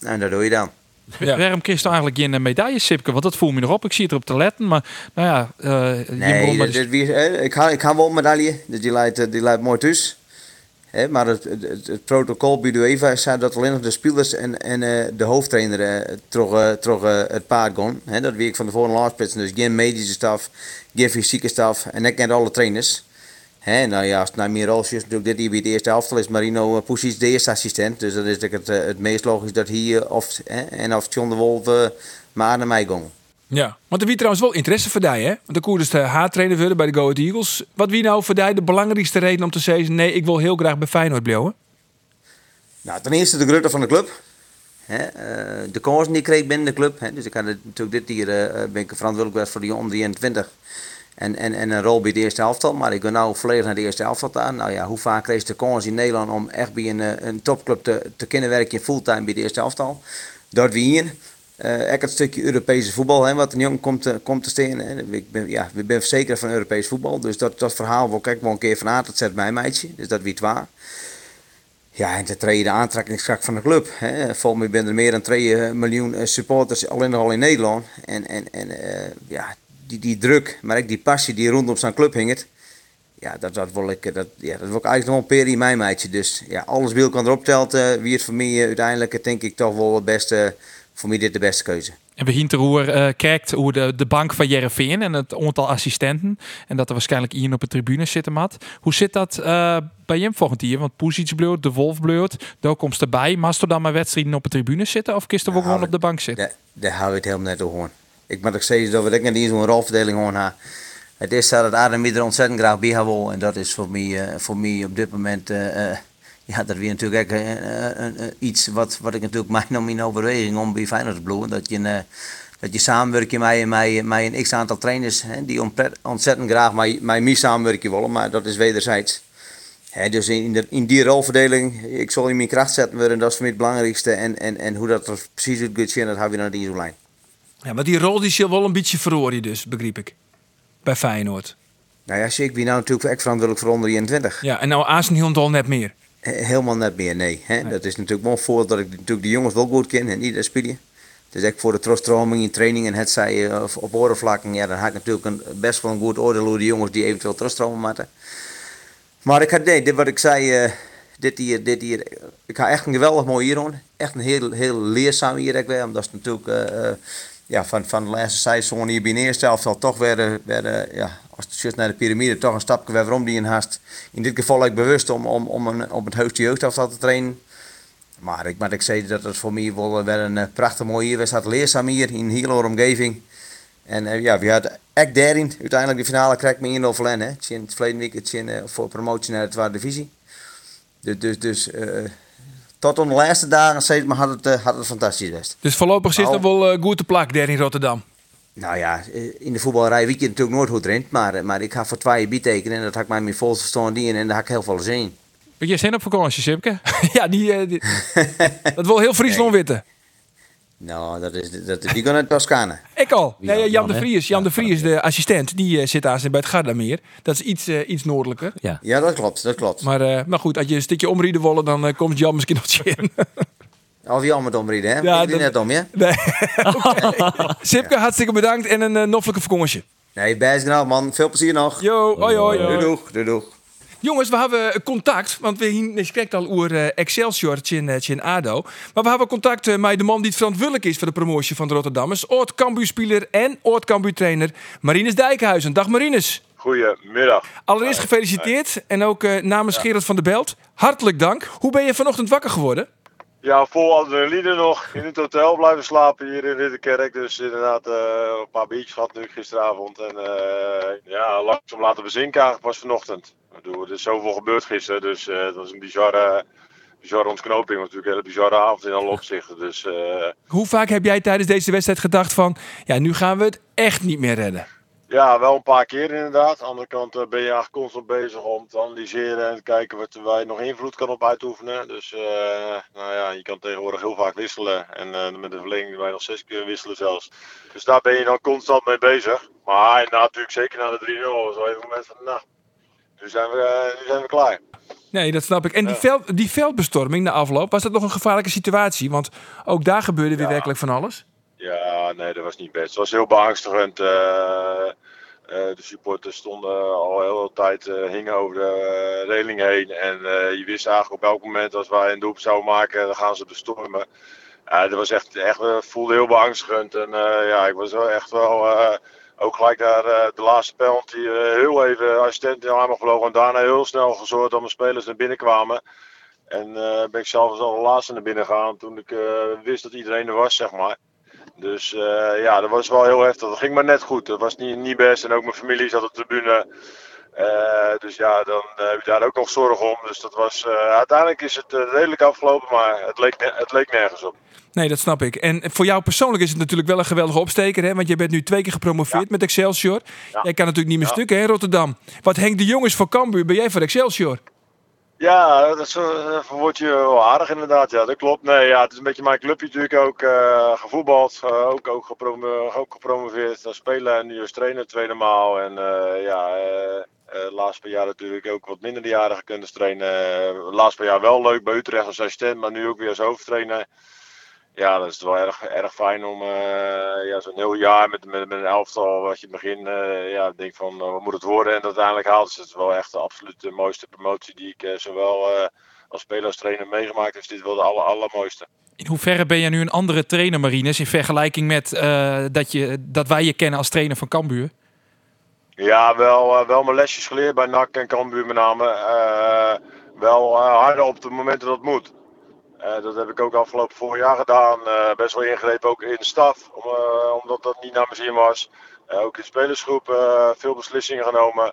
[SPEAKER 7] En dat doe je dan.
[SPEAKER 1] Ja.
[SPEAKER 2] Waarom kreeg je eigenlijk geen medaille, Sipke? Want dat voel me nog op. Ik zie het erop te letten. Maar nou ja, eh,
[SPEAKER 7] Nee, wie- eh, ik, ga, ik wel een medaille. Dus die leidt, eh, die leidt mooi thuis. Hè, maar het, het, protocol bij de UEFA zei dat alleen nog de spelers en, en de hoofdtrainer terug, terug eh, het paard gaan. Hè, dat weet ik van tevoren laatst Dus geen medische staf, geen fysieke staf en ik ken alle trainers. Hè, nou ja, als het naar meer roles is, natuurlijk dit hier bij de eerste helft is Marino uh, Poesies de eerste assistent. Dus dat is natuurlijk het, eh, het meest logisch dat hij eh, of, en of John de Wolf eh, maar naar mij gaan.
[SPEAKER 1] Ja, want er wie trouwens wel interesse voor die, hè? Want de koer is de haartrainer worden bij de Go Ahead Eagles. Wat wie nou voor die de belangrijkste reden om te zeggen... nee, ik wil heel graag bij Feyenoord blijven?
[SPEAKER 7] Nou, ten eerste de grootte van de club. Eh, de kansen die ik kreeg binnen de club. Dus ik had het, natuurlijk dit hier eh, eh, ben ik verantwoordelijk geweest voor die onder 21. En, en, en een rol bij de eerste elftal. Maar ik ben nu volledig naar de eerste elftal aan. Nou ja, hoe vaak kreeg de kans in Nederland om echt bij een, eh, een topclub te, te kunnen werken fulltime bij de eerste elftal. Dat we hier. echt het stukje Europese voetbal, hè, wat een jong komt, te- komt te staan. Ik ben, ja, ik ben verzekerd van Europees voetbal. Dus dat, dat verhaal wil ik wel een keer van aan. Dat zet mij meidje. Dus dat weet waar. Ja, en ten tweede de aantrekkingskracht van de club. Hè. Volgens mij zijn er meer dan 2 miljoen eh, supporters alleen al in Nederland. En, en, en ja, die, die druk, maar ook die passie die rondom zijn club hingt. Ja, dat, dat, wil ik, eh, dat, ja, dat wil ik eigenlijk nog wel een peer in mijn meidje. Dus ja, alles wil kan erop telt. eh, wie het voor mij eh, uiteindelijk, eh, denk ik toch wel het beste, voor mij dit de beste keuze.
[SPEAKER 2] En we Hinterhoer eh kijkt hoe de, de bank van Jereveen en het aantal assistenten. En dat er waarschijnlijk iemand op de tribune zitten mat. Hoe zit dat eh, bij hem volgend jaar? Want Poesic bleurt, de Wolf bleurt. Daar komt erbij. Maar als er dan maar wedstrijden op de tribune zitten? Of kist er
[SPEAKER 7] Ja,
[SPEAKER 2] gewoon op de bank zitten?
[SPEAKER 7] Daar, hou ik het helemaal net over. Ik moet ook zeggen dat we niet zo'n rolverdeling gewoon. Het is dat het Adam er ontzettend graag bij wil. En dat is voor mij, eh, voor mij op dit moment... eh, eh, ja, dat weer natuurlijk iets wat, wat ik natuurlijk mijn om in overweging om bij Feyenoord te bloeien. Dat je, dat je samenwerkt met, met, met een x-aantal trainers hè, die ontzettend graag met, mij samenwerken willen. Maar dat is wederzijds. Hè, dus in, in die rolverdeling, ik zal in mijn kracht zetten worden, dat is voor mij het belangrijkste. En, en, en hoe dat er precies uit gaat zien, dat hebben we naar die lijn.
[SPEAKER 1] Ja, maar die rol die zal wel een beetje verloren dus, begreep ik. Bij Feyenoord.
[SPEAKER 7] Nou ja, ik ben nou natuurlijk echt verantwoordelijk voor onder 21.
[SPEAKER 1] Ja, en nou Arsenal al net meer.
[SPEAKER 7] He- Helemaal net meer, nee. Hè? Dat is natuurlijk wel voor dat ik natuurlijk de jongens wel goed ken en niet dat spelen. Dus echt voor de troststroming in training en het zij eh, op- oorvlakken, ja, dan heb ik natuurlijk een, best wel een goed oordeel hoe de jongens die eventueel troststromen moeten. Maar ik had, nee, dit wat ik zei, eh, dit hier, dit hier, ik ga echt een geweldig mooi hier. Echt een heel, heel leerzaam hier ook weer, omdat het natuurlijk eh, ja, van, van de laatste seizoen hier bij de eerste helft al toch weer, weer eh, ja, als juist naar de piramide, toch een stapje weer waarom die in haast. In dit geval ik bewust om, om, om een, op het hoogste jeugdaftal te trainen. Maar ik moet ik zeggen dat het voor mij wel weer een eh, prachtig mooi hier was. Het leerzaam hier in een hele omgeving. En eh, ja, we hadden echt daarin uiteindelijk de finale krijg me in Overlen. Het verleden week het eh, voor promotie naar de tweede divisie. Dus, dus, dus eh, tot op de laatste dagen het, maar had het, eh, had het fantastisch geweest.
[SPEAKER 1] Dus voorlopig zit
[SPEAKER 7] Nou.
[SPEAKER 1] er wel eh, goed te plak daar in Rotterdam.
[SPEAKER 7] Nou ja, eh, in de voetbalrij weet je natuurlijk nooit hoe het rent. Maar, maar ik ga voor twee bitekenen en dat had ik mij mijn volste verstand in en daar heb ik heel veel zin in.
[SPEAKER 2] Ben jij zin op vakantie, Sipke?
[SPEAKER 1] ja, die, die- dat wil heel Friesland weten.
[SPEAKER 7] Nou, dat is, dat, die gaan naar Toscane.
[SPEAKER 1] Ik al. Ja, Jan,
[SPEAKER 3] Jan,
[SPEAKER 1] de? Vries, Jan de Vries, de assistent, die eh, zit daar bij het Gardameer. Dat is iets, eh, iets noordelijker.
[SPEAKER 3] Ja.
[SPEAKER 7] Ja, dat klopt, dat klopt.
[SPEAKER 1] Maar, eh, maar goed, als je een stukje omrieden willen, dan komt Jan misschien nog in.
[SPEAKER 7] Of je allemaal omrieden, hè?
[SPEAKER 1] Ja,
[SPEAKER 7] ik
[SPEAKER 1] dat-
[SPEAKER 7] net om, ja?
[SPEAKER 1] Nee. Oké. Sipke, hartstikke bedankt en een uh, noffelijke vakantie.
[SPEAKER 7] Nee, gedaan, man. Veel plezier nog.
[SPEAKER 1] Yo, hoi hoi.
[SPEAKER 7] Doei, doeg, doei, doeg.
[SPEAKER 1] Jongens, we hebben contact, want we spreken al over eh, Excelsior in, eh, in ADO. Maar we hebben contact eh, met de man die verantwoordelijk is voor de promotie van de Rotterdammers. oud Cambuur-speler en oud Cambuur-trainer Marinus Dijkhuizen. Dag Marinus.
[SPEAKER 8] Goedemiddag.
[SPEAKER 1] Allereerst gefeliciteerd en ook namens Gerard van der Belt. Hartelijk dank. Hoe ben je vanochtend wakker geworden?
[SPEAKER 8] Ja, vol adrenaline nog. In het hotel blijven slapen hier in Ridderkerk. Dus inderdaad een paar biertjes gehad nu gisteravond. En ja, langzaam laten bezinken eigenlijk pas vanochtend. Er is zoveel gebeurd gisteren. Dus eh het was een bizarre, bizarre ontknoping. Natuurlijk een hele bizarre avond in alle opzichten. Dus eh,
[SPEAKER 1] Hoe vaak heb jij tijdens deze wedstrijd gedacht van... ja, nu gaan we het echt niet meer redden?
[SPEAKER 8] Ja, wel een paar keer inderdaad. Aan de andere kant eh, ben je eigenlijk constant bezig om te analyseren en te kijken wat waar je nog invloed kan op uitoefenen. Dus nou ja, je kan tegenwoordig heel vaak wisselen. En met de verlenging wij nog zes keer wisselen zelfs. Dus daar ben je dan constant mee bezig. Maar ja, natuurlijk zeker na de 3-0 was wel even een moment van, nou, nu zijn we, eh, nu zijn we klaar.
[SPEAKER 1] Nee, dat snap ik. En die, veld, die veldbestorming na afloop, was dat nog een gevaarlijke situatie? Want ook daar gebeurde weer werkelijk van alles.
[SPEAKER 8] Ja, nee, dat was niet best. Het was heel beangstigend. eh, eh, de supporters stonden al heel veel tijd, hingen over de reling heen. En je wist eigenlijk op elk moment als wij een doelpunt zouden maken, dan gaan ze bestormen. Dat was echt, echt voelde heel beangstigend. En ja, ik was wel echt wel, ook gelijk daar eh, de laatste penalty, eh, heel even assistent in de. En daarna heel snel gezorgd dat mijn spelers naar binnen kwamen. En eh, ben ik zelf als allerlaatste naar binnen gegaan toen ik wist dat iedereen er was, zeg maar. Dus ja, dat was wel heel heftig. Dat ging maar net goed. Dat was niet, niet best. En ook mijn familie zat op de tribune. Eh, dus ja, dan eh, heb je daar ook nog zorgen om. Dus dat was, eh, uiteindelijk is het redelijk afgelopen, maar het leek, het leek nergens op.
[SPEAKER 1] Nee, dat snap ik. En voor jou persoonlijk is het natuurlijk wel een geweldige opsteker. Hè? Want je bent nu twee keer gepromoveerd met Excelsior. Jij kan natuurlijk niet meer
[SPEAKER 8] Ja.
[SPEAKER 1] stukken hè, Rotterdam. Wat Henk de Jong is voor Cambuur, ben jij voor Excelsior?
[SPEAKER 8] Ja, dat eh, verwoord je wel aardig inderdaad. Ja, dat klopt. Nee, ja, het is een beetje mijn clubje natuurlijk ook. eh, gevoetbald, eh, ook, ook, ook gepromoveerd als speler en nu als trainer tweede maal. En ja, laatst paar jaar natuurlijk ook wat minder jaren gekund als trainer. Eh, laatst paar jaar wel leuk bij Utrecht als assistent, maar nu ook weer als hoofdtrainer. Ja, dat is wel erg, erg fijn om eh, ja, zo'n heel jaar met, met, met een elftal wat je in het begin eh, ja, denkt van eh, wat moet het worden en dat uiteindelijk haalt. Dus het is wel echt de absoluut mooiste promotie die ik zowel als speler als trainer meegemaakt heb. Dus dit wel de aller, allermooiste.
[SPEAKER 2] In hoeverre ben jij nu een andere trainer, Marines, in vergelijking met dat, je, dat wij je kennen als trainer van Cambuur?
[SPEAKER 8] Ja, wel, wel mijn lesjes geleerd bij NAC en Cambuur met name. Wel harder op de momenten dat het moet. Eh, dat heb ik ook afgelopen voorjaar gedaan. Eh, best wel ingrepen ook in de staf, eh, omdat dat niet naar mijn zin was. Ook in de spelersgroep veel beslissingen genomen.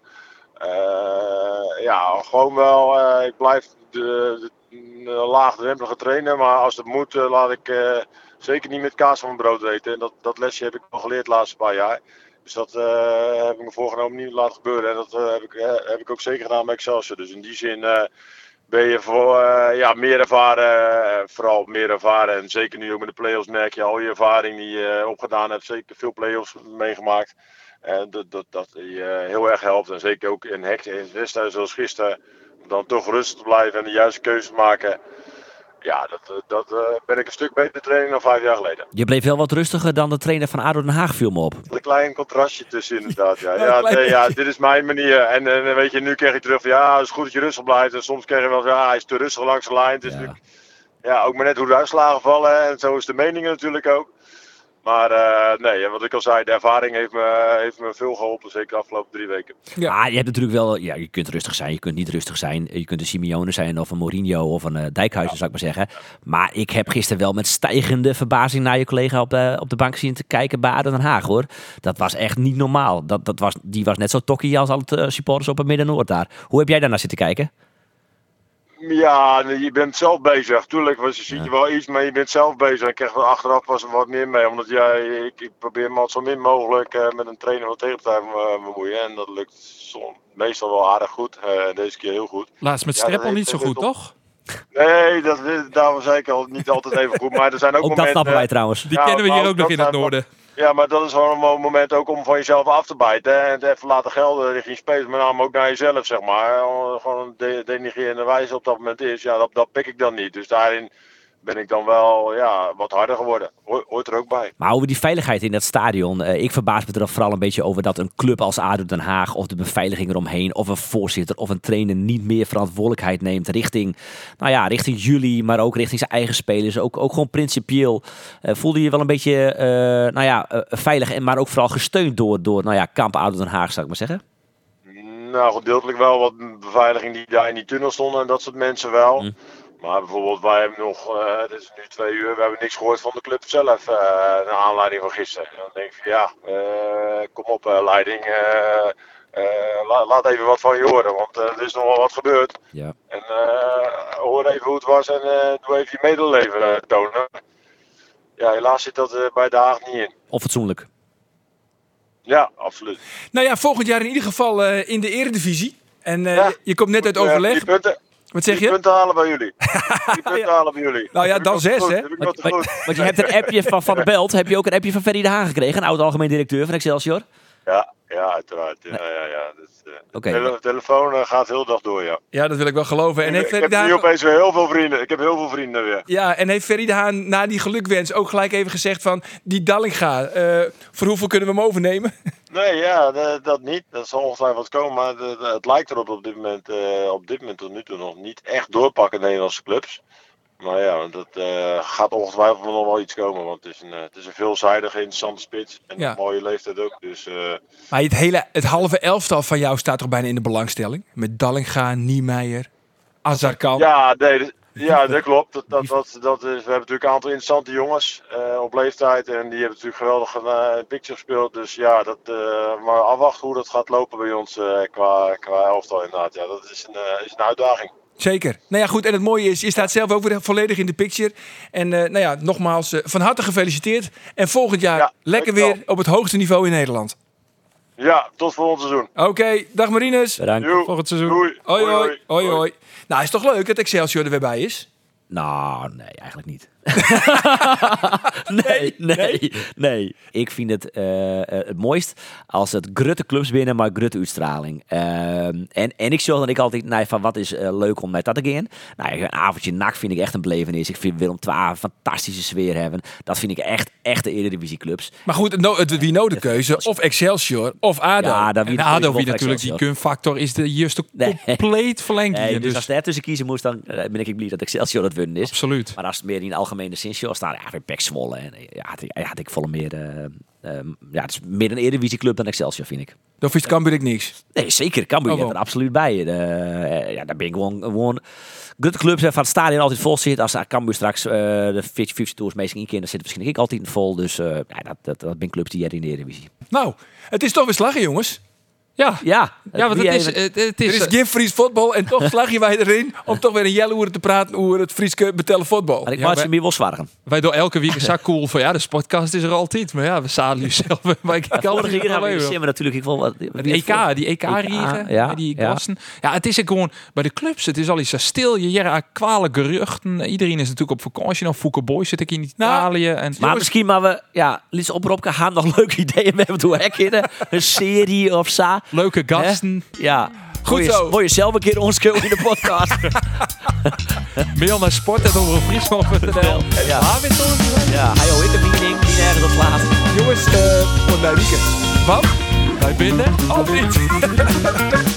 [SPEAKER 8] Ja, gewoon wel. ik blijf de, de, laagdrempelige trainer, maar als het moet, laat ik zeker niet met kaas van mijn brood eten. En dat, dat lesje heb ik wel geleerd de laatste paar jaar. Dus dat heb ik me voorgenomen niet te laten gebeuren. En dat heb, ik, heb ik ook zeker gedaan bij Excelsior. Dus in die zin ben je voor eh, ja, meer ervaren. eh, vooral meer ervaren. En zeker nu ook met de play-offs merk je al je ervaring die je opgedaan hebt. Zeker veel play-offs meegemaakt. En dat, dat, dat je heel erg helpt. En zeker ook in in wedstrijden zoals gisteren. Dan toch rustig te blijven en de juiste keuze te maken. Ja, dat, eh, dat eh, ben ik een stuk beter training dan vijf jaar geleden.
[SPEAKER 3] Je bleef wel wat rustiger dan de trainer van ADO Den Haag, viel me op.
[SPEAKER 8] Een klein contrastje tussen inderdaad. Ja,
[SPEAKER 1] Ja,
[SPEAKER 8] nee, dit is mijn manier. En, en weet je, nu krijg je terug van ja, het is goed dat je rustig blijft. En soms krijg je wel van ja, hij is te rustig langs de lijn. Het is
[SPEAKER 3] ja,
[SPEAKER 8] ook maar net hoe de uitslagen vallen. En zo is de mening natuurlijk ook. Maar eh, nee, wat ik al zei, de ervaring heeft me, heeft me veel geholpen. Zeker de afgelopen drie weken.
[SPEAKER 1] Ja.
[SPEAKER 3] Ah, je hebt natuurlijk wel, ja, je kunt rustig zijn, je kunt niet rustig zijn. Je kunt een Simeone zijn of een Mourinho of een eh, Dijkhuizen, zou ik maar zeggen. Maar ik heb gisteren wel met stijgende verbazing naar je collega op de, op de bank zien te kijken bij ADO Den Haag, hoor. Dat was echt niet normaal. Dat, dat was, die was net zo tokkie als al het supporters op het Midden-Noord daar. Hoe heb jij daarnaar zitten kijken?
[SPEAKER 8] Ja, je bent zelf bezig. Tuurlijk was, je ziet je wel iets, maar je bent zelf bezig. Ik krijg er achteraf pas wat meer mee. Omdat ja, ik, ik probeer me altijd zo min mogelijk eh, met een trainer van tegenpartij te bemoeien. En dat lukt som- meestal wel aardig goed. Eh, deze keer heel goed.
[SPEAKER 2] Laatst met
[SPEAKER 8] Ja, dat
[SPEAKER 2] Streppel niet zo
[SPEAKER 8] dat
[SPEAKER 2] goed, toch?
[SPEAKER 8] Nee, dat, daarom zei ik al niet altijd even goed. Maar er zijn ook,
[SPEAKER 3] Ook dat
[SPEAKER 8] momenten...
[SPEAKER 3] snappen wij trouwens.
[SPEAKER 2] Die
[SPEAKER 8] Ja,
[SPEAKER 2] kennen we
[SPEAKER 8] maar
[SPEAKER 2] hier
[SPEAKER 8] ook
[SPEAKER 2] ook nog
[SPEAKER 8] dat
[SPEAKER 2] in het noorden.
[SPEAKER 8] Ja, maar dat is wel een mo- moment ook om van jezelf af te bijten. En het even laten gelden richting spelers, met name ook naar jezelf, zeg maar. Gewoon een de- denigrerende wijze op dat moment is. Ja, dat, dat pik ik dan niet. Dus daarin ben ik dan wel ja, wat harder geworden. Ho- Hoort er ook bij.
[SPEAKER 3] Maar over die veiligheid in dat stadion. eh, ik verbaas me er vooral een beetje over dat een club als ADO Den Haag... of de beveiliging eromheen, of een voorzitter of een trainer... niet meer verantwoordelijkheid neemt richting, nou ja, richting jullie... maar ook richting zijn eigen spelers. Ook, ook gewoon principieel. Eh, voelde je je wel een beetje eh, nou ja, veilig... en maar ook vooral gesteund door, door nou ja, kamp ADO Den Haag, zou ik maar zeggen?
[SPEAKER 8] Nou, gedeeltelijk wel wat beveiliging die daar in die tunnel stonden en dat soort mensen wel.
[SPEAKER 3] Hm.
[SPEAKER 8] Maar bijvoorbeeld, wij hebben nog, eh, het is nu twee uur, we hebben niks gehoord van de club zelf. eh naar aanleiding van gisteren. En dan denk ik van ja, eh, kom op eh, leiding. eh, eh, la- laat even wat van je horen, want eh, er is nog wel wat gebeurd.
[SPEAKER 3] Ja.
[SPEAKER 8] En eh, hoor even hoe het was en eh, doe even je medeleven eh, tonen. Ja, helaas zit dat eh, bij de Haag niet in.
[SPEAKER 3] Onfatsoenlijk.
[SPEAKER 8] Ja, absoluut.
[SPEAKER 1] Nou ja, volgend jaar in ieder geval eh, in de eredivisie. En eh,
[SPEAKER 8] Ja.
[SPEAKER 1] je komt net uit
[SPEAKER 8] Eh,
[SPEAKER 1] overleg.
[SPEAKER 8] Punten,
[SPEAKER 1] Wat zeg
[SPEAKER 8] die
[SPEAKER 1] je?
[SPEAKER 8] punten halen bij jullie. Die punten halen bij jullie.
[SPEAKER 1] Nou ja, dan zes, hè?
[SPEAKER 3] Want, je hebt een appje van Van der Belt. Heb je ook een appje van Ferry de Haan gekregen? Een oud-algemeen directeur van Excelsior.
[SPEAKER 8] Ja, ja, uiteraard. Ja, ja, ja. Dus, eh, de telefoon eh, gaat heel dag door, ja.
[SPEAKER 1] Ja, dat wil ik wel geloven. En
[SPEAKER 8] ik
[SPEAKER 1] heeft
[SPEAKER 8] ik heb
[SPEAKER 1] de
[SPEAKER 8] nu
[SPEAKER 1] Haan,
[SPEAKER 8] opeens weer heel veel vrienden. Ik heb heel veel vrienden weer.
[SPEAKER 1] ja, en heeft Ferry de Haan na die gelukwens ook gelijk even gezegd van... Die Dallinga, eh voor hoeveel kunnen we hem overnemen?
[SPEAKER 8] Nee, ja, dat niet. Dat zal ongetwijfeld komen. Maar de- de- het lijkt erop op dit moment, eh, op dit moment tot nu toe nog niet echt doorpakken Nederlandse clubs. Maar ja, dat eh, gaat ongetwijfeld nog wel iets komen. Want het is een, eh, het is een veelzijdige, interessante spits. En
[SPEAKER 1] Ja.
[SPEAKER 8] een mooie leeftijd ook. Dus
[SPEAKER 1] Maar het, hele, het halve elftal van jou staat toch bijna in de belangstelling? Met Dallinga, Niemeyer, Azarkan.
[SPEAKER 8] ja, nee, ja, dat klopt. Dat, dat, dat, dat is, we hebben natuurlijk een aantal interessante jongens eh, op leeftijd. En die hebben natuurlijk geweldig een eh, picture gespeeld. Dus ja, dat, eh, maar afwachten hoe dat gaat lopen bij ons eh, qua, qua elftal inderdaad. Ja, dat is een, eh, is een uitdaging.
[SPEAKER 1] Zeker. Nou ja, goed. En het mooie is, je staat zelf ook weer volledig in de picture. En eh, nou ja, nogmaals, eh, van harte gefeliciteerd. En volgend jaar
[SPEAKER 8] Ja,
[SPEAKER 1] lekker weer op het hoogste niveau in Nederland.
[SPEAKER 8] Ja, tot volgend seizoen.
[SPEAKER 1] Oké, dag Marinus.
[SPEAKER 3] Bedankt.
[SPEAKER 2] Volgend seizoen.
[SPEAKER 8] Doei.
[SPEAKER 1] Hoi, hoi. Hoi, hoi. Nou, is toch leuk dat Excelsior er weer bij is?
[SPEAKER 3] Nou, nee, eigenlijk niet. nee, nee, nee. Ik vind het eh, eh, het mooist als het grutte clubs binnen, maar grutte uitstraling. Ehm, en, en ik zorg dat ik altijd naar van wat is eh, leuk om met dat te gaan. Nou, een avondje nak vind ik echt een belevenis. Ik vind Willem II een fantastische sfeer hebben. Dat vind ik echt, echt de Eredivisie clubs.
[SPEAKER 1] Maar goed, het, no- het, wie nou de keuze? Of Excelsior of ADO.
[SPEAKER 3] Ja,
[SPEAKER 2] En ADO, wie natuurlijk die kunfactor is de juiste
[SPEAKER 3] Nee.
[SPEAKER 2] compleet verlengd
[SPEAKER 3] Nee, dus,
[SPEAKER 2] Dus,
[SPEAKER 3] als daar tussen kiezen moest, dan ben ik blij dat Excelsior dat winnen is.
[SPEAKER 2] absoluut.
[SPEAKER 3] Maar als het meer in de algemene zin zou staan, ja, weer Pek Zwolle. En, eh, ja, had ik, ja, had ik volle meer... eh, ehm, ja, het is meer een Eredivisieclub dan Excelsior, vind ik.
[SPEAKER 1] Dan is Cambuur ik niks.
[SPEAKER 3] Nee, zeker. Cambuur
[SPEAKER 1] Oh,
[SPEAKER 3] er absoluut bij. De, eh, ja, daar ben ik gewoon... gewoon Good clubs van het stadion altijd vol zit. Als Cambuur straks de 50 Tours meestal in keer, dan zit het misschien ik altijd vol. Dus ja, dat, dat, dat ben clubs die jij in de Eredivisie.
[SPEAKER 1] Nou, het is toch weer slagen, jongens.
[SPEAKER 2] Ja,
[SPEAKER 3] Ja,
[SPEAKER 2] ja want het is, het, het
[SPEAKER 1] Er
[SPEAKER 2] is,
[SPEAKER 1] is geen Fries voetbal en toch slag je wij erin om toch weer een jelle oer te praten over het Frieske betellen voetbal.
[SPEAKER 3] Ik maak ze meer wel zwaar.
[SPEAKER 2] wij doen elke week een zak cool van ja, de podcast is er altijd. Maar ja, we zadelen je zelf. Maar ik kan
[SPEAKER 3] Vorige
[SPEAKER 2] het
[SPEAKER 3] keer hebben we natuurlijk ik wil wat.
[SPEAKER 2] Het EK, die EK-riegen,
[SPEAKER 3] ja,
[SPEAKER 2] die gasten. Ja. het is ook gewoon bij de clubs. Het is al iets zo stil. Je jaren kwale geruchten. Iedereen is natuurlijk op vakantie. Nou, Fouke Boy zit ik in Italië. en
[SPEAKER 3] Maar misschien maar we, ja, Lies oproepke gaan nog leuke ideeën. We hebben toen herkennen. Een serie of zo.
[SPEAKER 2] Leuke gasten.
[SPEAKER 3] Ja.
[SPEAKER 1] Goed zo.
[SPEAKER 3] Wil je zelf een keer ons in de podcast?
[SPEAKER 2] Mail naar sport.omroepfriesland.nl
[SPEAKER 3] Ja.
[SPEAKER 2] Ah, weer
[SPEAKER 3] ja, hij hoor ik een mening die nergens op slaat.
[SPEAKER 1] Jongens, eh voor mijn weekend.
[SPEAKER 2] Wat? Wij binnen? Of niet?